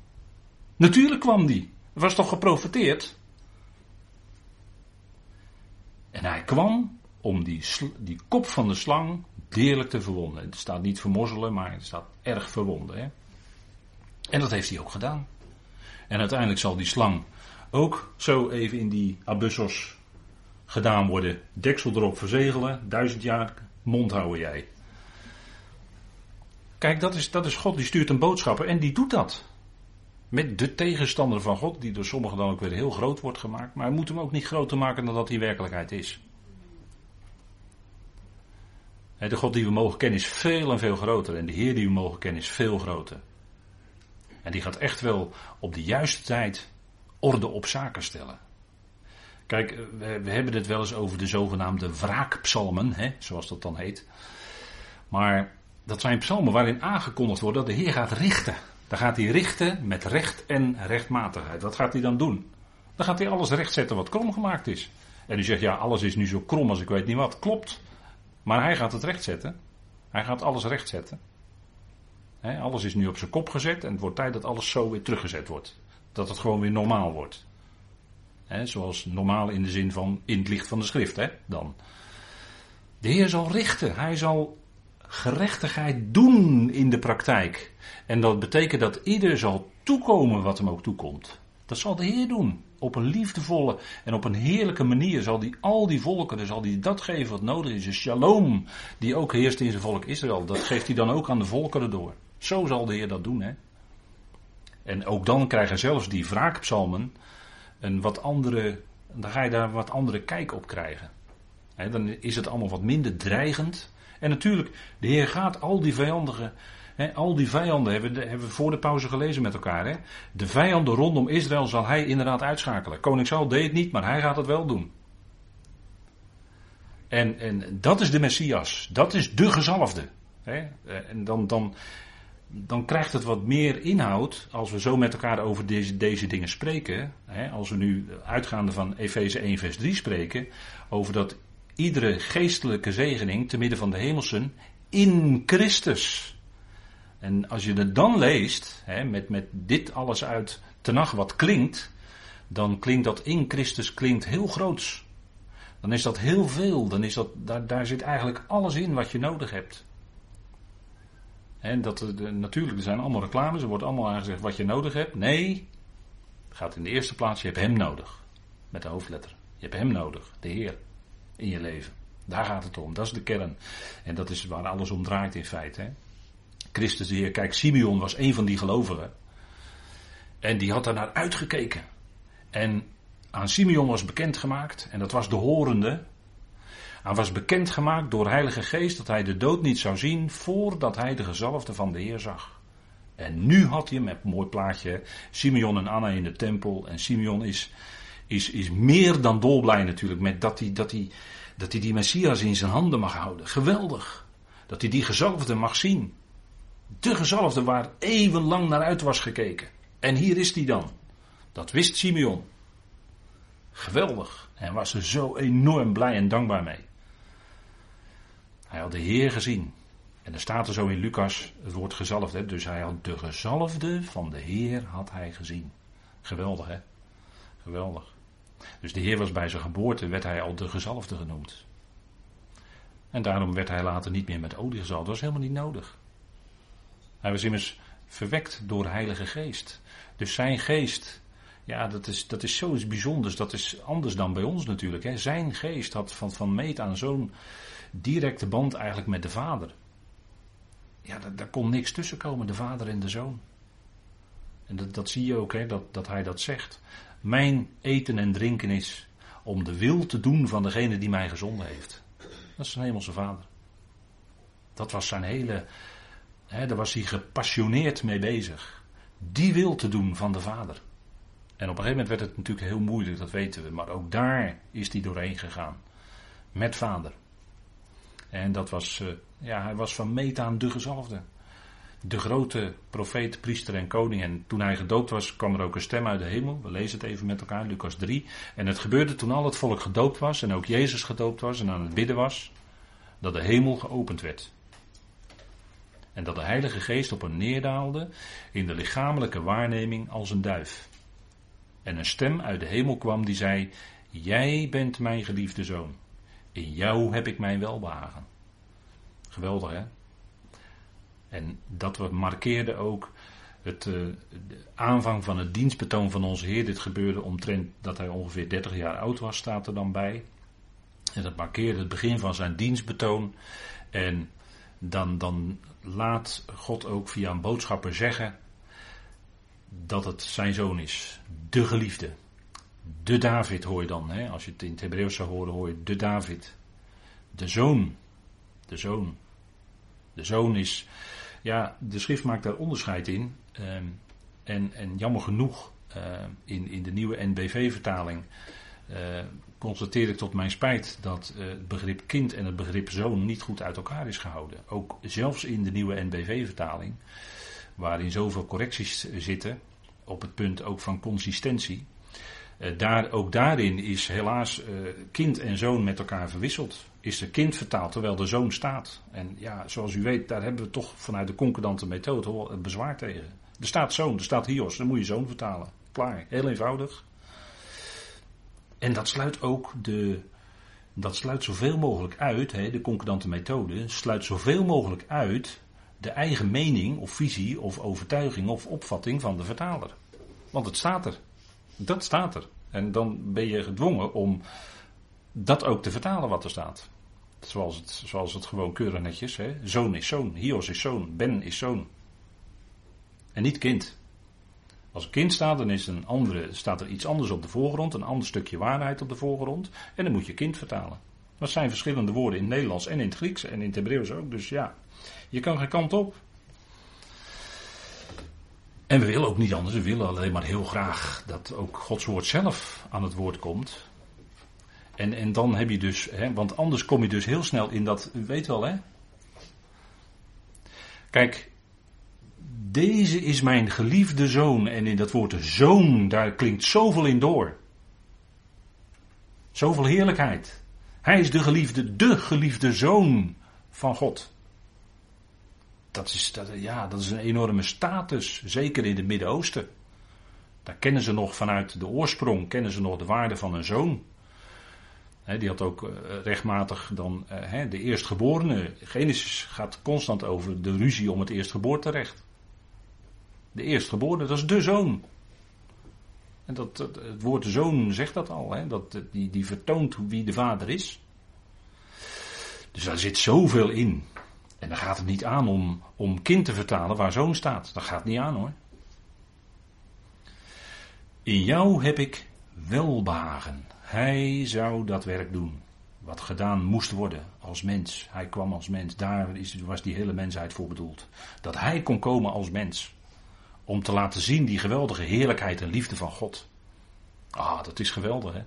Natuurlijk kwam die. Het was toch geprofeteerd? En hij kwam om die, die kop van de slang deerlijk te verwonden. Het staat niet vermorzelen, maar het staat erg verwonden. Hè? En dat heeft hij ook gedaan. En uiteindelijk zal die slang ook zo even in die abyssos gedaan worden. Deksel erop verzegelen, duizend jaar mond houden jij. Kijk, dat is, dat is God, die stuurt een boodschapper en die doet dat. Met de tegenstander van God, die door sommigen dan ook weer heel groot wordt gemaakt. Maar hij moet hem ook niet groter maken dan dat hij werkelijkheid is. De God die we mogen kennen is veel en veel groter. En de Heer die we mogen kennen is veel groter. En die gaat echt wel op de juiste tijd orde op zaken stellen. Kijk, we, hebben het wel eens over de zogenaamde wraakpsalmen, hè, zoals dat dan heet. Maar dat zijn psalmen waarin aangekondigd wordt dat de Heer gaat richten. Dan gaat hij richten met recht en rechtmatigheid. Wat gaat hij dan doen? Dan gaat hij alles rechtzetten wat krom gemaakt is. En u zegt, ja, alles is nu zo krom als ik weet niet wat. Klopt. Maar hij gaat het rechtzetten. Hij gaat alles rechtzetten. Alles is nu op zijn kop gezet en het wordt tijd dat alles zo weer teruggezet wordt. Dat het gewoon weer normaal wordt. Zoals normaal in de zin van in het licht van de schrift, hè, dan. De Heer zal richten. Hij zal gerechtigheid doen in de praktijk. En dat betekent dat ieder zal toekomen wat hem ook toekomt. Dat zal de Heer doen. Op een liefdevolle en op een heerlijke manier zal hij al die volkeren, zal hij dat geven wat nodig is. Een shalom die ook heerst in zijn volk Israël. Dat geeft hij dan ook aan de volkeren door. Zo zal de Heer dat doen. Hè? En ook dan krijgen zelfs die wraakpsalmen een wat andere, dan ga je daar wat andere kijk op krijgen. dan is het allemaal wat minder dreigend. En natuurlijk, de Heer gaat al die vijandige al die vijanden hebben, hebben, we voor de pauze gelezen met elkaar. De vijanden rondom Israël zal hij inderdaad uitschakelen. Koning Saul deed het niet, maar hij gaat het wel doen. En, en dat is de Messias. Dat is de gezalfde. En dan, dan, dan krijgt het wat meer inhoud als we zo met elkaar over deze, deze dingen spreken. Als we nu uitgaande van Efeze 1 vers 3 spreken. Over dat iedere geestelijke zegening te midden van de hemelsen in Christus en als je het dan leest, hè, met, met dit alles uit Tenach wat klinkt, dan klinkt dat in Christus klinkt heel groots. Dan is dat heel veel, dan is dat, daar, daar zit eigenlijk alles in wat je nodig hebt. En dat, natuurlijk, er zijn allemaal reclames, er wordt allemaal aangezegd wat je nodig hebt. Nee, het gaat in de eerste plaats, je hebt hem nodig. Met de hoofdletter. Je hebt hem nodig, de Heer, in je leven. Daar gaat het om, dat is de kern. En dat is waar alles om draait in feite. Hè. Christus de Heer. Kijk, Simeon was een van die gelovigen. En die had daar naar uitgekeken. En aan Simeon was bekendgemaakt, en dat was de horende. Aan was bekendgemaakt door Heilige Geest dat hij de dood niet zou zien voordat hij de gezalfde van de Heer zag. En nu had hij met mooi plaatje, Simeon en Anna in de tempel. En Simeon is, is, is meer dan dolblij natuurlijk met dat hij, dat, hij, dat hij die Messias in zijn handen mag houden. Geweldig. Dat hij die gezalfde mag zien. De gezalfde waar eeuwenlang naar uit was gekeken. En hier is hij dan. Dat wist Simeon. Geweldig. En was er zo enorm blij en dankbaar mee. Hij had de Heer gezien. En er staat er zo in Lucas het woord gezalfde. Dus hij had de gezalfde van de Heer had hij gezien. Geweldig hè? Geweldig. Dus de Heer was bij zijn geboorte, werd hij al de gezalfde genoemd. En daarom werd hij later niet meer met olie gezalfd. Dat was helemaal niet nodig. Hij was immers verwekt door de Heilige Geest. Dus zijn geest, ja, dat is, dat is zoiets bijzonders. Dat is anders dan bij ons natuurlijk. Hè. Zijn geest had van, van meet aan zo'n directe band eigenlijk met de Vader. Ja, daar, daar kon niks tussen komen, de Vader en de Zoon. En dat, dat zie je ook, hè, dat, dat hij dat zegt. Mijn eten en drinken is om de wil te doen van degene die mij gezonden heeft. Dat is zijn hemelse vader. Dat was zijn hele. Hè, daar was hij gepassioneerd mee bezig. Die wil te doen van de vader. En op een gegeven moment werd het natuurlijk heel moeilijk, dat weten we. Maar ook daar is hij doorheen gegaan. Met vader. En dat was. Uh, ja, hij was van meet aan de gezalfde de grote profeet, priester en koning. En toen hij gedoopt was, kwam er ook een stem uit de hemel. We lezen het even met elkaar, Lucas 3. En het gebeurde toen al het volk gedoopt was en ook Jezus gedoopt was en aan het bidden was, dat de hemel geopend werd. En dat de Heilige Geest op hem neerdaalde in de lichamelijke waarneming als een duif. En een stem uit de hemel kwam die zei: Jij bent mijn geliefde zoon. In jou heb ik mijn welbehagen. Geweldig hè? En dat markeerde ook het de aanvang van het dienstbetoon van onze Heer. Dit gebeurde omtrent dat hij ongeveer 30 jaar oud was, staat er dan bij. En dat markeerde het begin van zijn dienstbetoon. En dan, dan laat God ook via een boodschapper zeggen dat het zijn zoon is. De geliefde. De David hoor je dan. Hè? Als je het in het Hebreeuws zou horen, hoor je de David. De zoon. De zoon. De zoon is ja, de schrift maakt daar onderscheid in. Ehm, en, en jammer genoeg, ehm, in, in de nieuwe NBV-vertaling uh, constateer ik tot mijn spijt dat uh, het begrip kind en het begrip zoon niet goed uit elkaar is gehouden. Ook zelfs in de nieuwe NBV-vertaling, waarin zoveel correcties zitten, op het punt ook van consistentie. Uh, daar, ook daarin is helaas kind en zoon met elkaar verwisseld is er kind vertaald terwijl de zoon staat. En ja, zoals u weet, daar hebben we toch vanuit de concordante methode het bezwaar tegen. Er staat zoon, er staat hios, dan moet je zoon vertalen. Klaar, heel eenvoudig. En dat sluit ook de, dat sluit zoveel mogelijk uit, de concordante methode, sluit zoveel mogelijk uit de eigen mening of visie of overtuiging of opvatting van de vertaler. Want het staat er. Dat staat er. En dan ben je gedwongen om dat ook te vertalen wat er staat. Zoals het, zoals het gewoon keurig netjes. Hè? Zoon is zoon, Hios is zoon, Ben is zoon. En niet kind. Als kind staat, dan is een andere, staat er iets anders op de voorgrond, een ander stukje waarheid op de voorgrond. En dan moet je kind vertalen. Dat zijn verschillende woorden in het Nederlands en in het Grieks en in het Hebreeuws ook. Dus ja, je kan geen kant op. En we willen ook niet anders, we willen alleen maar heel graag dat ook Gods woord zelf aan het woord komt. En, en dan heb je dus, hè, want anders kom je dus heel snel in dat, u weet wel hè. Kijk, deze is mijn geliefde zoon. En in dat woord zoon, daar klinkt zoveel in door. Zoveel heerlijkheid. Hij is de geliefde, de geliefde zoon van God. Dat is, dat, ja, dat is een enorme status, zeker in het Midden-Oosten. Daar kennen ze nog vanuit de oorsprong, kennen ze nog de waarde van een zoon die had ook uh, rechtmatig dan uh, de eerstgeborene. Genesis gaat constant over de ruzie om het eerstgeboorterecht. De eerstgeborene, dat is de zoon. En dat, het woord zoon zegt dat al. Dat, die, die vertoont wie de vader is. Dus daar zit zoveel in. En dan gaat het niet aan om, om kind te vertalen waar zoon staat. Dat gaat niet aan hoor. In jou heb ik welbehagen. Hij zou dat werk doen. Wat gedaan moest worden als mens. Hij kwam als mens. Daar was die hele mensheid voor bedoeld. Dat hij kon komen als mens. Om te laten zien die geweldige heerlijkheid en liefde van God. Ah, dat is geweldig hè.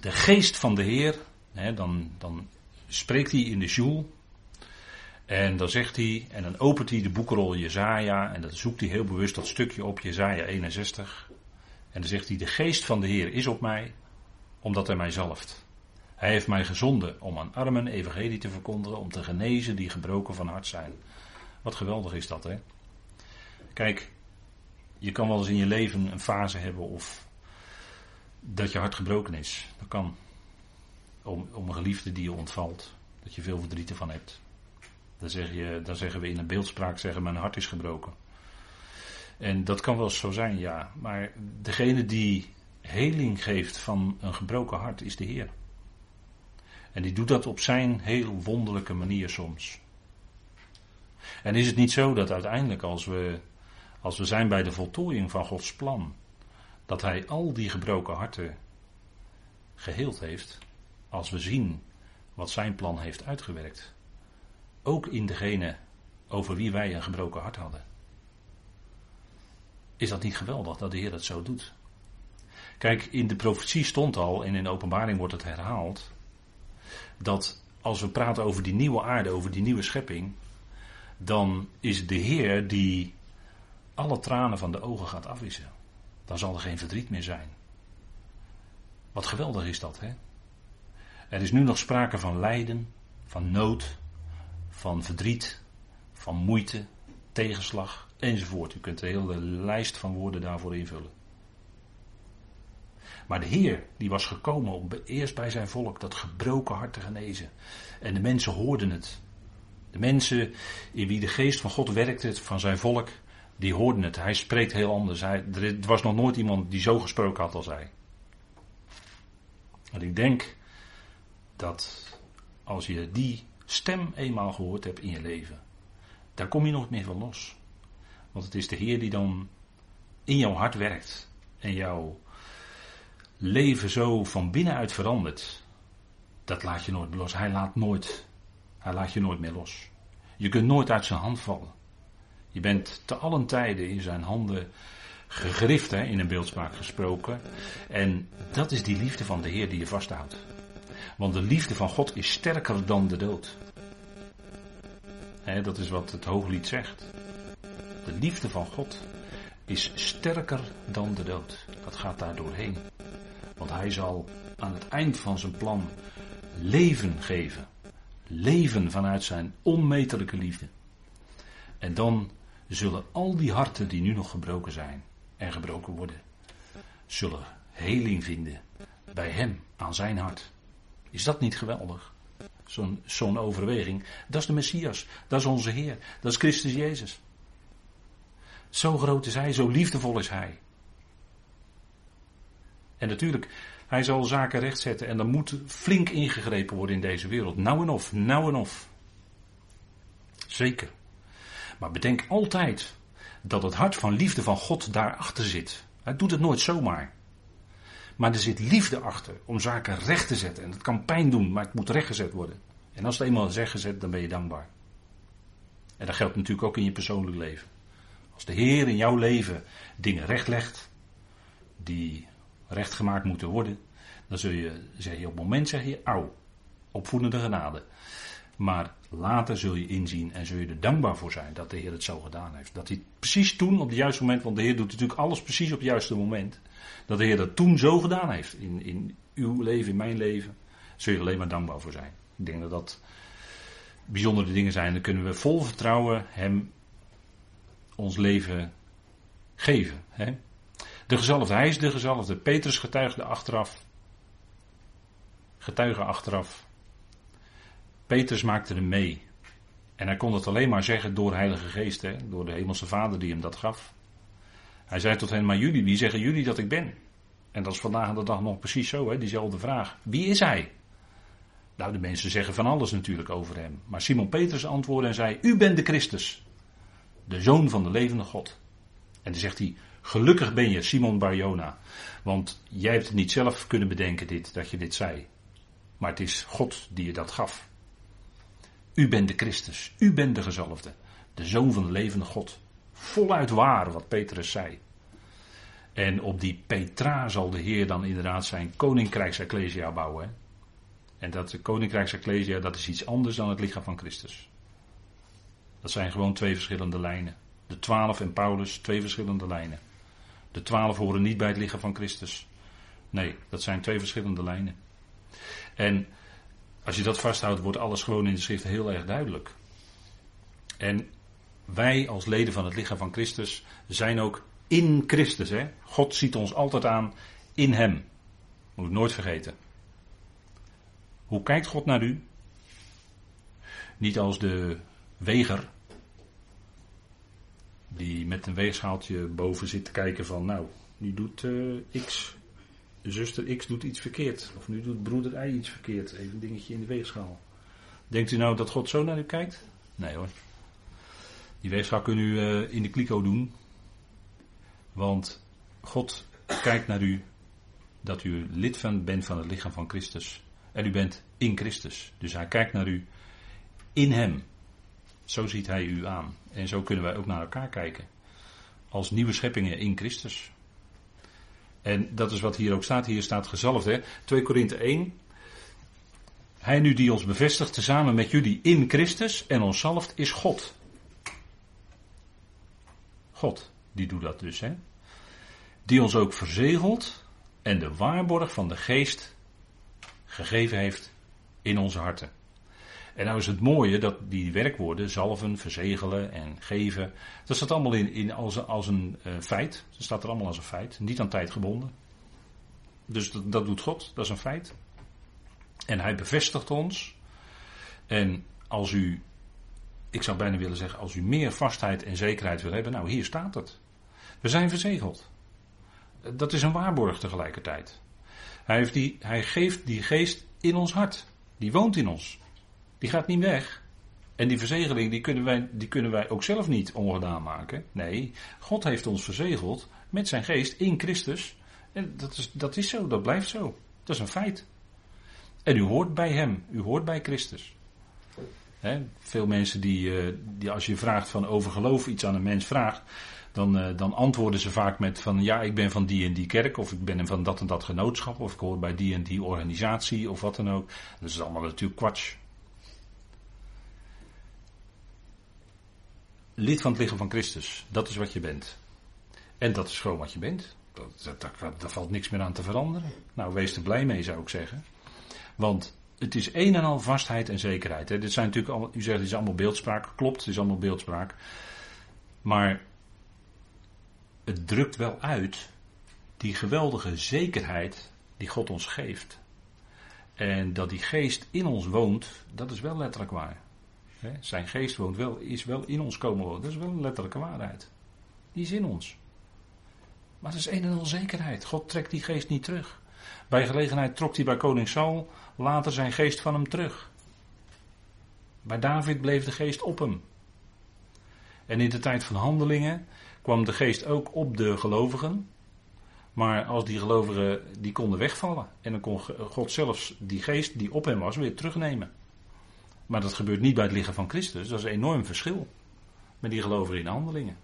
De geest van de Heer, hè, dan, dan spreekt hij in de Joel. En dan zegt hij, en dan opent hij de boekrol Jezaja. En dan zoekt hij heel bewust dat stukje op, Jezaja 61. En dan zegt hij, de geest van de Heer is op mij, omdat hij mij zalft. Hij heeft mij gezonden om aan armen evangelie te verkondigen, om te genezen die gebroken van hart zijn. Wat geweldig is dat, hè? Kijk, je kan wel eens in je leven een fase hebben of dat je hart gebroken is. Dat kan. Om, om een geliefde die je ontvalt. Dat je veel verdriet ervan hebt. Dan, zeg je, zeggen we in een beeldspraak, zeggen mijn hart is gebroken. En dat kan wel zo zijn, ja. Maar degene die heling geeft van een gebroken hart is de Heer. En die doet dat op zijn heel wonderlijke manier soms. En is het niet zo dat uiteindelijk als we, als we zijn bij de voltooiing van Gods plan, dat Hij al die gebroken harten geheeld heeft, als we zien wat Zijn plan heeft uitgewerkt. Ook in degene over wie wij een gebroken hart hadden. Is dat niet geweldig dat de Heer dat zo doet? Kijk, in de profetie stond al, en in de openbaring wordt het herhaald, dat als we praten over die nieuwe aarde, over die nieuwe schepping, dan is de Heer die alle tranen van de ogen gaat afwissen. Dan zal er geen verdriet meer zijn. Wat geweldig is dat, hè? Er is nu nog sprake van lijden, van nood, van verdriet, van moeite, tegenslag enzovoort. U kunt de hele lijst van woorden daarvoor invullen. Maar de Heer, die was gekomen om eerst bij zijn volk dat gebroken hart te genezen. En de mensen hoorden het. De mensen in wie de geest van God werkte, van zijn volk, die hoorden het. Hij spreekt heel anders. Hij, er was nog nooit iemand die zo gesproken had als hij. En ik denk dat als je die stem eenmaal gehoord hebt in je leven, daar kom je nog meer van los. Want het is de Heer die dan in jouw hart werkt en jouw leven zo van binnenuit verandert. Dat laat je nooit los. Hij laat nooit, hij laat je nooit meer los. Je kunt nooit uit zijn hand vallen. Je bent te allen tijden in zijn handen gegrift, in een beeldspraak gesproken. En dat is die liefde van de Heer die je vasthoudt. Want de liefde van God is sterker dan de dood. Dat is wat het hooglied zegt. De liefde van God is sterker dan de dood. Dat gaat daar doorheen. Want hij zal aan het eind van zijn plan leven geven. Leven vanuit zijn onmetelijke liefde. En dan zullen al die harten die nu nog gebroken zijn en gebroken worden, zullen heling vinden bij hem aan zijn hart. Is dat niet geweldig? Zo'n zo'n overweging. Dat is de Messias. Dat is onze Heer. Dat is Christus Jezus. Zo groot is Hij, zo liefdevol is Hij. En natuurlijk, Hij zal zaken rechtzetten en er moet flink ingegrepen worden in deze wereld. Nou en of, nou en of. Zeker. Maar bedenk altijd dat het hart van liefde van God daarachter zit. Hij doet het nooit zomaar. Maar er zit liefde achter om zaken recht te zetten. En dat kan pijn doen, maar het moet rechtgezet worden. En als het eenmaal is rechtgezet, dan ben je dankbaar. En dat geldt natuurlijk ook in je persoonlijk leven. Als de Heer in jouw leven dingen rechtlegt, die rechtgemaakt moeten worden, dan zul je, zeg je op het moment zeg je, auw, opvoedende genade. Maar later zul je inzien en zul je er dankbaar voor zijn dat de Heer het zo gedaan heeft. Dat hij precies toen op het juiste moment, want de Heer doet natuurlijk alles precies op het juiste moment. Dat de Heer dat toen zo gedaan heeft in, in uw leven, in mijn leven. Zul je er alleen maar dankbaar voor zijn. Ik denk dat dat bijzondere dingen zijn. Dan kunnen we vol vertrouwen Hem ons leven geven. Hè? De gezalfde, hij is de gezalfde. Petrus getuigde achteraf. Getuige achteraf. Petrus maakte hem mee. En hij kon het alleen maar zeggen door de Heilige Geest, hè? door de Hemelse Vader die hem dat gaf. Hij zei tot hen, maar jullie, wie zeggen jullie dat ik ben? En dat is vandaag aan de dag nog precies zo, hè? diezelfde vraag. Wie is hij? Nou, de mensen zeggen van alles natuurlijk over hem. Maar Simon Petrus antwoordde en zei, u bent de Christus, de Zoon van de levende God. En dan zegt hij, gelukkig ben je Simon Barjona, want jij hebt het niet zelf kunnen bedenken dit, dat je dit zei. Maar het is God die je dat gaf. U bent de Christus, u bent de gezalfde, de Zoon van de levende God. Voluit waar wat Petrus zei. En op die Petra zal de Heer dan inderdaad zijn koninkrijksecclesia bouwen. En dat koninkrijksecclesia, dat is iets anders dan het lichaam van Christus. Dat zijn gewoon twee verschillende lijnen. De twaalf en Paulus, twee verschillende lijnen. De twaalf horen niet bij het lichaam van Christus. Nee, dat zijn twee verschillende lijnen. En Als je dat vasthoudt, wordt alles gewoon in de schrift heel erg duidelijk. En wij als leden van het lichaam van Christus zijn ook in Christus. Hè? God ziet ons altijd aan in Hem. Moet ik nooit vergeten. Hoe kijkt God naar u? Niet als de weger. Die met een weegschaaltje boven zit te kijken van nou, nu doet uh, X, zuster X doet iets verkeerd. Of nu doet broeder Y iets verkeerd. Even een dingetje in de weegschaal. Denkt u nou dat God zo naar u kijkt? Nee hoor. Die weegschaal kunt u uh, in de kliko doen. Want God kijkt naar u dat u lid van, bent van het lichaam van Christus. En u bent in Christus. Dus hij kijkt naar u in hem. Zo ziet hij u aan. En zo kunnen wij ook naar elkaar kijken. Als nieuwe scheppingen in Christus. En dat is wat hier ook staat. Hier staat gezalfd. Hè? 2 Korinthe 1. Hij nu die ons bevestigt, tezamen met jullie in Christus en ons zalft, is God. God, die doet dat dus. Hè? Die ons ook verzegelt en de waarborg van de geest gegeven heeft in onze harten. En nou is het mooie dat die werkwoorden, zalven, verzegelen en geven, dat staat allemaal in, in als, als een uh, feit. Dat staat er allemaal als een feit, niet aan tijd gebonden. Dus dat, dat doet God, dat is een feit. En hij bevestigt ons. En als u, ik zou bijna willen zeggen, als u meer vastheid en zekerheid wil hebben, nou hier staat het. We zijn verzegeld. Dat is een waarborg tegelijkertijd. Hij, heeft die, hij geeft die geest in ons hart. Die woont in ons. Die gaat niet weg. En die verzegeling die kunnen, wij, die kunnen wij ook zelf niet ongedaan maken. Nee, God heeft ons verzegeld met zijn geest in Christus. En dat is, dat is zo, dat blijft zo. Dat is een feit. En u hoort bij hem, u hoort bij Christus. veel mensen die, eh, die als je vraagt van over geloof iets aan een mens vraagt, dan, uh, dan antwoorden ze vaak met van ja, ik ben van die en die kerk, of ik ben van dat en dat genootschap, of ik hoor bij die en die organisatie, of wat dan ook. Dat is allemaal natuurlijk kwats. Lid van het lichaam van Christus, dat is wat je bent. En dat is gewoon wat je bent. Dat, dat, daar valt niks meer aan te veranderen. Nou, wees er blij mee, zou ik zeggen. Want het is een en al vastheid en zekerheid. Hè. Dit zijn natuurlijk allemaal, u zegt het is allemaal beeldspraak. Klopt, het is allemaal beeldspraak. Maar het drukt wel uit die geweldige zekerheid die God ons geeft. En dat die geest in ons woont, dat is wel letterlijk waar. Zijn geest woont wel, is wel in ons komen wonen. Dat is wel een letterlijke waarheid. Die is in ons. Maar het is een en al zekerheid. God trekt die geest niet terug. Bij gelegenheid trok hij bij koning Saul later zijn geest van hem terug. Bij David bleef de geest op hem. En in de tijd van handelingen kwam de geest ook op de gelovigen. Maar als die gelovigen die konden wegvallen. En dan kon God zelfs die geest die op hem was weer terugnemen. Maar dat gebeurt niet bij het lichaam van Christus. Dat is een enorm verschil. Met die gelovigen in handelingen.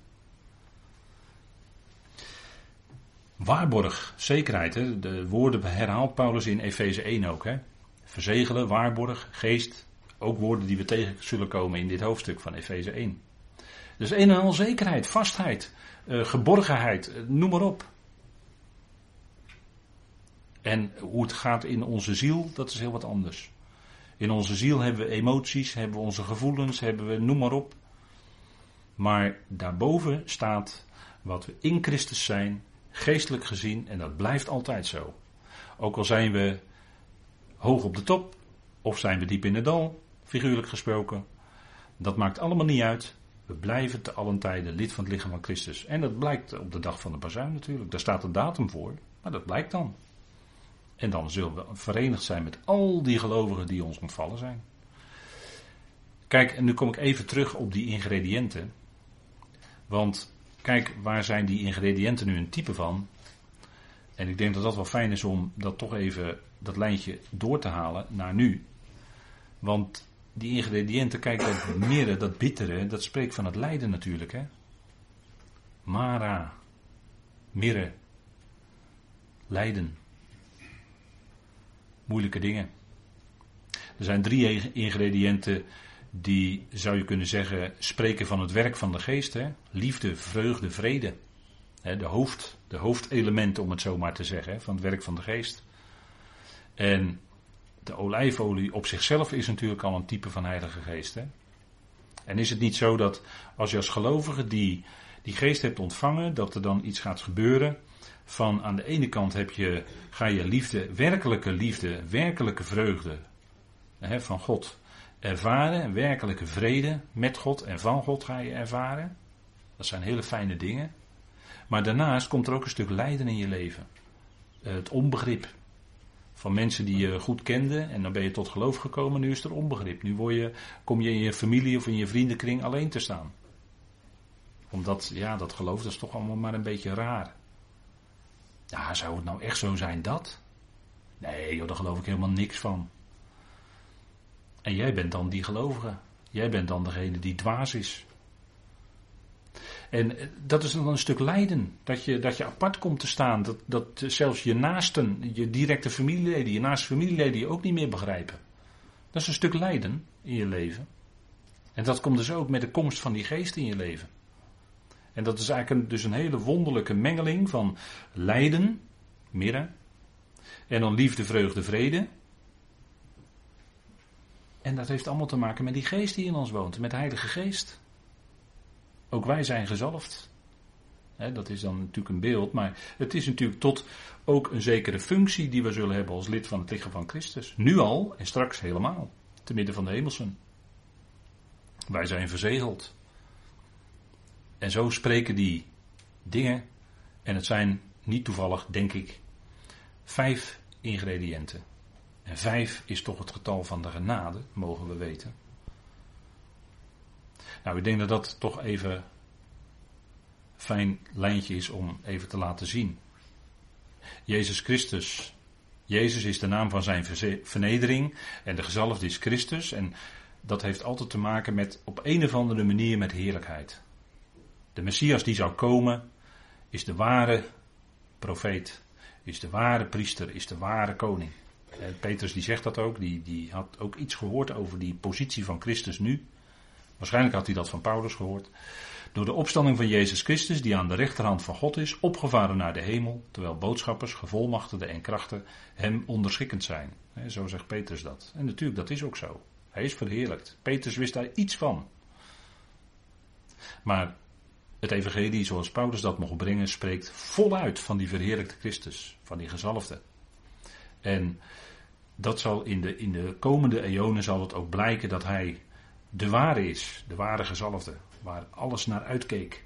Waarborg, zekerheid. Hè? De woorden herhaalt Paulus in Efeze 1 ook. Hè? Verzegelen, waarborg, geest. Ook woorden die we tegen zullen komen in dit hoofdstuk van Efeze 1. Dus een en al zekerheid, vastheid, uh, geborgenheid, uh, noem maar op. En hoe het gaat in onze ziel, dat is heel wat anders. In onze ziel hebben we emoties, hebben we onze gevoelens, hebben we noem maar op. Maar daarboven staat wat we in Christus zijn, geestelijk gezien, en dat blijft altijd zo. Ook al zijn we hoog op de top, of zijn we diep in het dal, figuurlijk gesproken, dat maakt allemaal niet uit. We blijven te allen tijden lid van het lichaam van Christus. En dat blijkt op de dag van de bazuin natuurlijk. Daar staat een datum voor, maar dat blijkt dan. En dan zullen we verenigd zijn met al die gelovigen die ons ontvallen zijn. Kijk, en nu kom ik even terug op die ingrediënten. Want kijk, waar zijn die ingrediënten nu een type van? En ik denk dat dat wel fijn is om dat toch even, dat lijntje door te halen naar nu. Want die ingrediënten, kijk, dat mirre, dat bittere, dat spreekt van het lijden natuurlijk. Hè? Mara, mirre, lijden moeilijke dingen. Er zijn drie ingrediënten die, zou je kunnen zeggen, spreken van het werk van de geest. Hè? Liefde, vreugde, vrede. De, hoofd, de hoofdelementen, om het zo maar te zeggen, van het werk van de geest. En de olijfolie op zichzelf is natuurlijk al een type van Heilige Geest. Hè? En is het niet zo dat als je als gelovige die, die geest hebt ontvangen, dat er dan iets gaat gebeuren? Van aan de ene kant heb je, ga je liefde, werkelijke liefde, werkelijke vreugde hè, van God ervaren. Werkelijke vrede met God en van God ga je ervaren. Dat zijn hele fijne dingen. Maar daarnaast komt er ook een stuk lijden in je leven. Het onbegrip. Van mensen die je goed kende en dan ben je tot geloof gekomen, nu is er onbegrip. Nu word je, kom je in je familie of in je vriendenkring alleen te staan. Omdat, ja, dat geloof dat is toch allemaal maar een beetje raar. Ja, zou het nou echt zo zijn dat? Nee, joh, daar geloof ik helemaal niks van. En jij bent dan die gelovige. Jij bent dan degene die dwaas is. En eh, dat is dan een stuk lijden. Dat je, dat je apart komt te staan. Dat, dat zelfs je naasten, je directe familieleden, je naaste familieleden je ook niet meer begrijpen. Dat is een stuk lijden in je leven. En dat komt dus ook met de komst van die geest in je leven. En dat is eigenlijk een, dus een hele wonderlijke mengeling van lijden, midden, en dan liefde, vreugde, vrede. En dat heeft allemaal te maken met die geest die in ons woont, met de Heilige Geest. Ook wij zijn gezalfd. dat is dan natuurlijk een beeld, maar het is natuurlijk tot ook een zekere functie die we zullen hebben als lid van het lichaam van Christus. Nu al en straks helemaal, te midden van de hemelsen. Wij zijn verzegeld. En zo spreken die dingen, en het zijn niet toevallig, denk ik, vijf ingrediënten. En vijf is toch het getal van de genade, mogen we weten. Nou, ik denk dat dat toch even een fijn lijntje is om even te laten zien. Jezus Christus. Jezus is de naam van zijn vernedering en de gezalfde is Christus. En dat heeft altijd te maken met op een of andere manier met heerlijkheid. De Messias die zou komen is de ware profeet, is de ware priester, is de ware koning. Petrus die zegt dat ook, die, die had ook iets gehoord over die positie van Christus nu. Waarschijnlijk had hij dat van Paulus gehoord. Door de opstanding van Jezus Christus, die aan de rechterhand van God is, opgevaren naar de hemel, terwijl boodschappers, gevolmachtigden en krachten hem onderschikkend zijn. Zo zegt Petrus dat. En natuurlijk, dat is ook zo. Hij is verheerlijkt. Petrus wist daar iets van. Maar het evangelie, zoals Paulus dat mocht brengen, spreekt voluit van die verheerlijkte Christus, van die gezalfde. En dat zal in de, in de komende eonen zal het ook blijken dat hij de ware is, de ware gezalfde, waar alles naar uitkeek.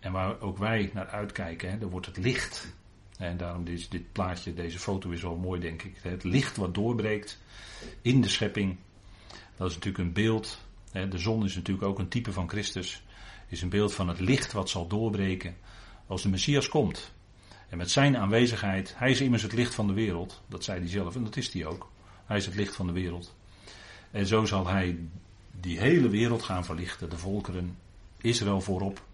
En waar ook wij naar uitkijken, hè, dan wordt het licht. En daarom is dit plaatje, deze foto is wel mooi denk ik. Het licht wat doorbreekt in de schepping. Dat is natuurlijk een beeld. Hè, de zon is natuurlijk ook een type van Christus. Is een beeld van het licht wat zal doorbreken als de Messias komt. En met zijn aanwezigheid, hij is immers het licht van de wereld. Dat zei hij zelf en dat is hij ook. Hij is het licht van de wereld. En zo zal hij die hele wereld gaan verlichten, de volkeren, Israël voorop.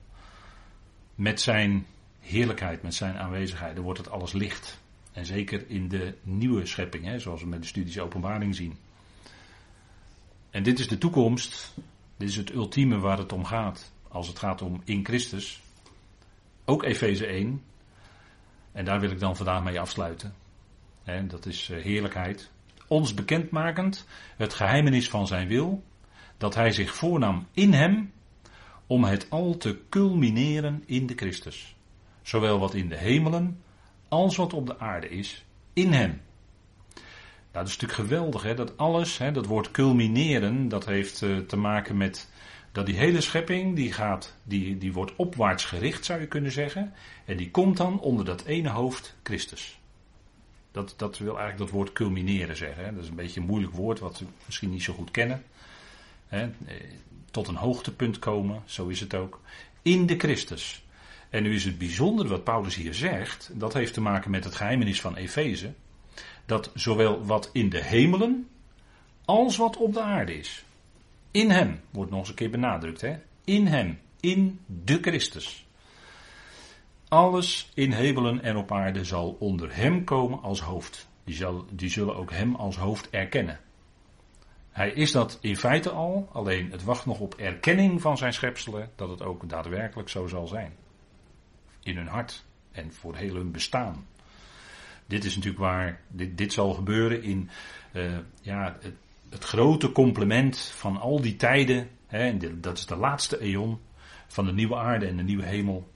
Met zijn heerlijkheid, met zijn aanwezigheid, dan wordt het alles licht. En zeker in de nieuwe schepping, hè, zoals we met de studies openbaring zien. En dit is de toekomst, dit is het ultieme waar het om gaat. Als het gaat om in Christus. Ook Efeze 1. En daar wil ik dan vandaag mee afsluiten. dat is eh, heerlijkheid. Ons bekendmakend het geheimenis van zijn wil dat hij zich voornam in hem om het al te culmineren in de Christus. Zowel wat in de hemelen als wat op de aarde is, in hem. Nou, dat is natuurlijk geweldig, hè? dat alles, hè, dat woord culmineren, dat heeft uh, te maken met dat die hele schepping, die, gaat, die, die wordt opwaarts gericht, zou je kunnen zeggen. En die komt dan onder dat ene hoofd, Christus. Dat, dat wil eigenlijk dat woord culmineren zeggen. Hè? Dat is een beetje een moeilijk woord, wat we misschien niet zo goed kennen. Hè, tot een hoogtepunt komen, zo is het ook, in de Christus. En nu is het bijzonder wat Paulus hier zegt, dat heeft te maken met het geheimenis van Efeze, dat zowel wat in de hemelen als wat op de aarde is, in hem, wordt nog eens een keer benadrukt, hè? in hem, in de Christus. Alles in hemelen en op aarde zal onder hem komen als hoofd. Die, zal, die zullen ook hem als hoofd erkennen. Hij is dat in feite al, alleen het wacht nog op erkenning van zijn schepselen dat het ook daadwerkelijk zo zal zijn. In hun hart en voor heel hun bestaan. Dit is natuurlijk waar, dit, dit zal gebeuren in uh, ja, het, het, grote complement van al die tijden. Hè, dat is de laatste eon van de nieuwe aarde en de nieuwe hemel.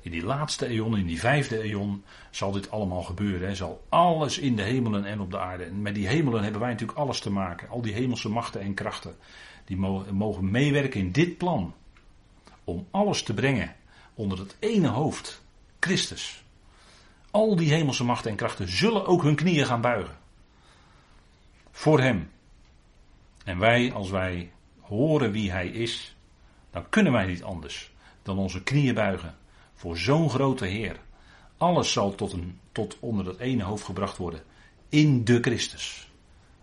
In die laatste eon, in die vijfde eon, zal dit allemaal gebeuren. Zal alles in de hemelen en op de aarde. En met die hemelen hebben wij natuurlijk alles te maken. Al die hemelse machten en krachten. Die mogen meewerken in dit plan. Om alles te brengen onder het ene hoofd, Christus. Al die hemelse machten en krachten zullen ook hun knieën gaan buigen. Voor Hem. En wij, als wij horen wie Hij is, dan kunnen wij niet anders dan onze knieën buigen voor zo'n grote Heer. Alles zal tot, een, tot onder dat ene hoofd gebracht worden. In de Christus.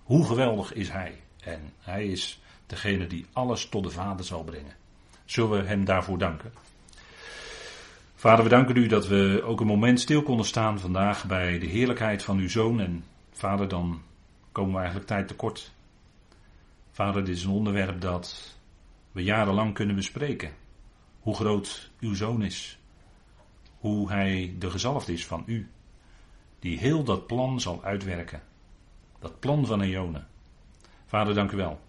Hoe geweldig is Hij. En Hij is degene die alles tot de Vader zal brengen. Zullen we Hem daarvoor danken? Vader, we danken u dat we ook een moment stil konden staan vandaag bij de heerlijkheid van uw zoon. En vader, dan komen we eigenlijk tijd tekort. Vader, dit is een onderwerp dat we jarenlang kunnen bespreken. Hoe groot uw zoon is. Hoe hij de gezalfd is van u. Die heel dat plan zal uitwerken. Dat plan van Eone. Vader, dank u wel.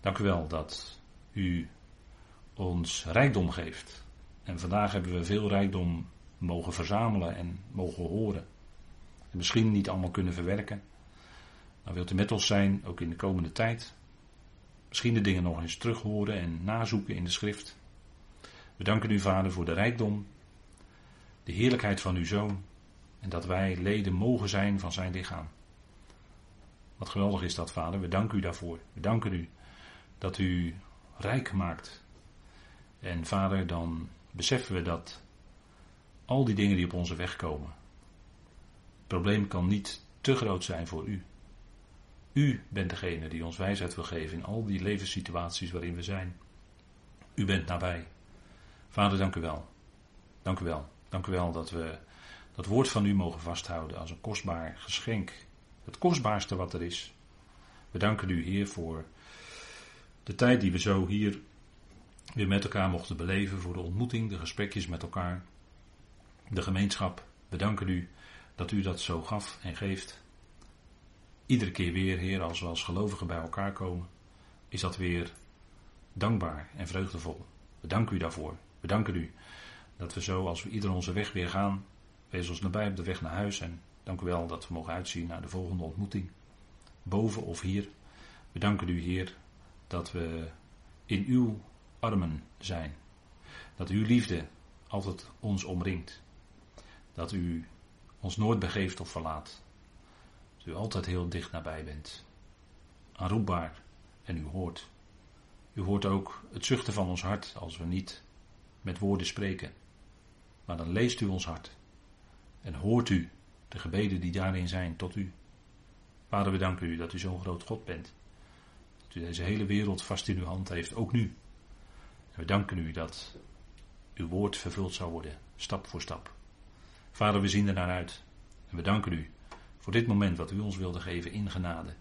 Dank u wel dat u ons rijkdom geeft en vandaag hebben we veel rijkdom mogen verzamelen en mogen horen. En misschien niet allemaal kunnen verwerken. Dan wilt u met ons zijn, ook in de komende tijd. Misschien de dingen nog eens terug horen en nazoeken in de schrift. We danken u, Vader, voor de rijkdom, de heerlijkheid van uw Zoon en dat wij leden mogen zijn van zijn lichaam. Wat geweldig is dat, Vader. We danken u daarvoor. We danken u dat u rijk maakt. En Vader, dan beseffen we dat al die dingen die op onze weg komen, het probleem kan niet te groot zijn voor u. U bent degene die ons wijsheid wil geven in al die levenssituaties waarin we zijn. U bent nabij. Vader, dank u wel. Dank u wel. Dank u wel dat we dat woord van u mogen vasthouden als een kostbaar geschenk. Het kostbaarste wat er is. We danken u, Heer, voor de tijd die we zo hier weer met elkaar mochten beleven voor de ontmoeting, de gesprekjes met elkaar, de gemeenschap. We danken u dat u dat zo gaf en geeft. Iedere keer weer, Heer, als we als gelovigen bij elkaar komen, is dat weer dankbaar en vreugdevol. We danken u daarvoor. We danken u dat we zo, als we ieder onze weg weer gaan, wees ons nabij op de weg naar huis en dank u wel dat we mogen uitzien naar de volgende ontmoeting, boven of hier. We danken u, Heer, dat we in uw armen zijn. Dat uw liefde altijd ons omringt. Dat u ons nooit begeeft of verlaat. U altijd heel dicht nabij bent. Aanroepbaar en u hoort. U hoort ook het zuchten van ons hart als we niet met woorden spreken. Maar dan leest u ons hart. En hoort u de gebeden die daarin zijn tot u. Vader, we danken u dat u zo'n groot God bent. Dat u deze hele wereld vast in uw hand heeft, ook nu. We danken u dat uw woord vervuld zou worden, stap voor stap. Vader, we zien er naar uit. En we danken u voor dit moment wat u ons wilde geven in genade.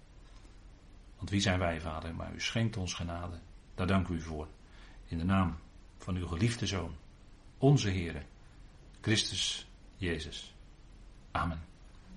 Want wie zijn wij, Vader, maar u schenkt ons genade. Daar danken we u voor. In de naam van uw geliefde Zoon, onze Heere, Christus Jezus. Amen.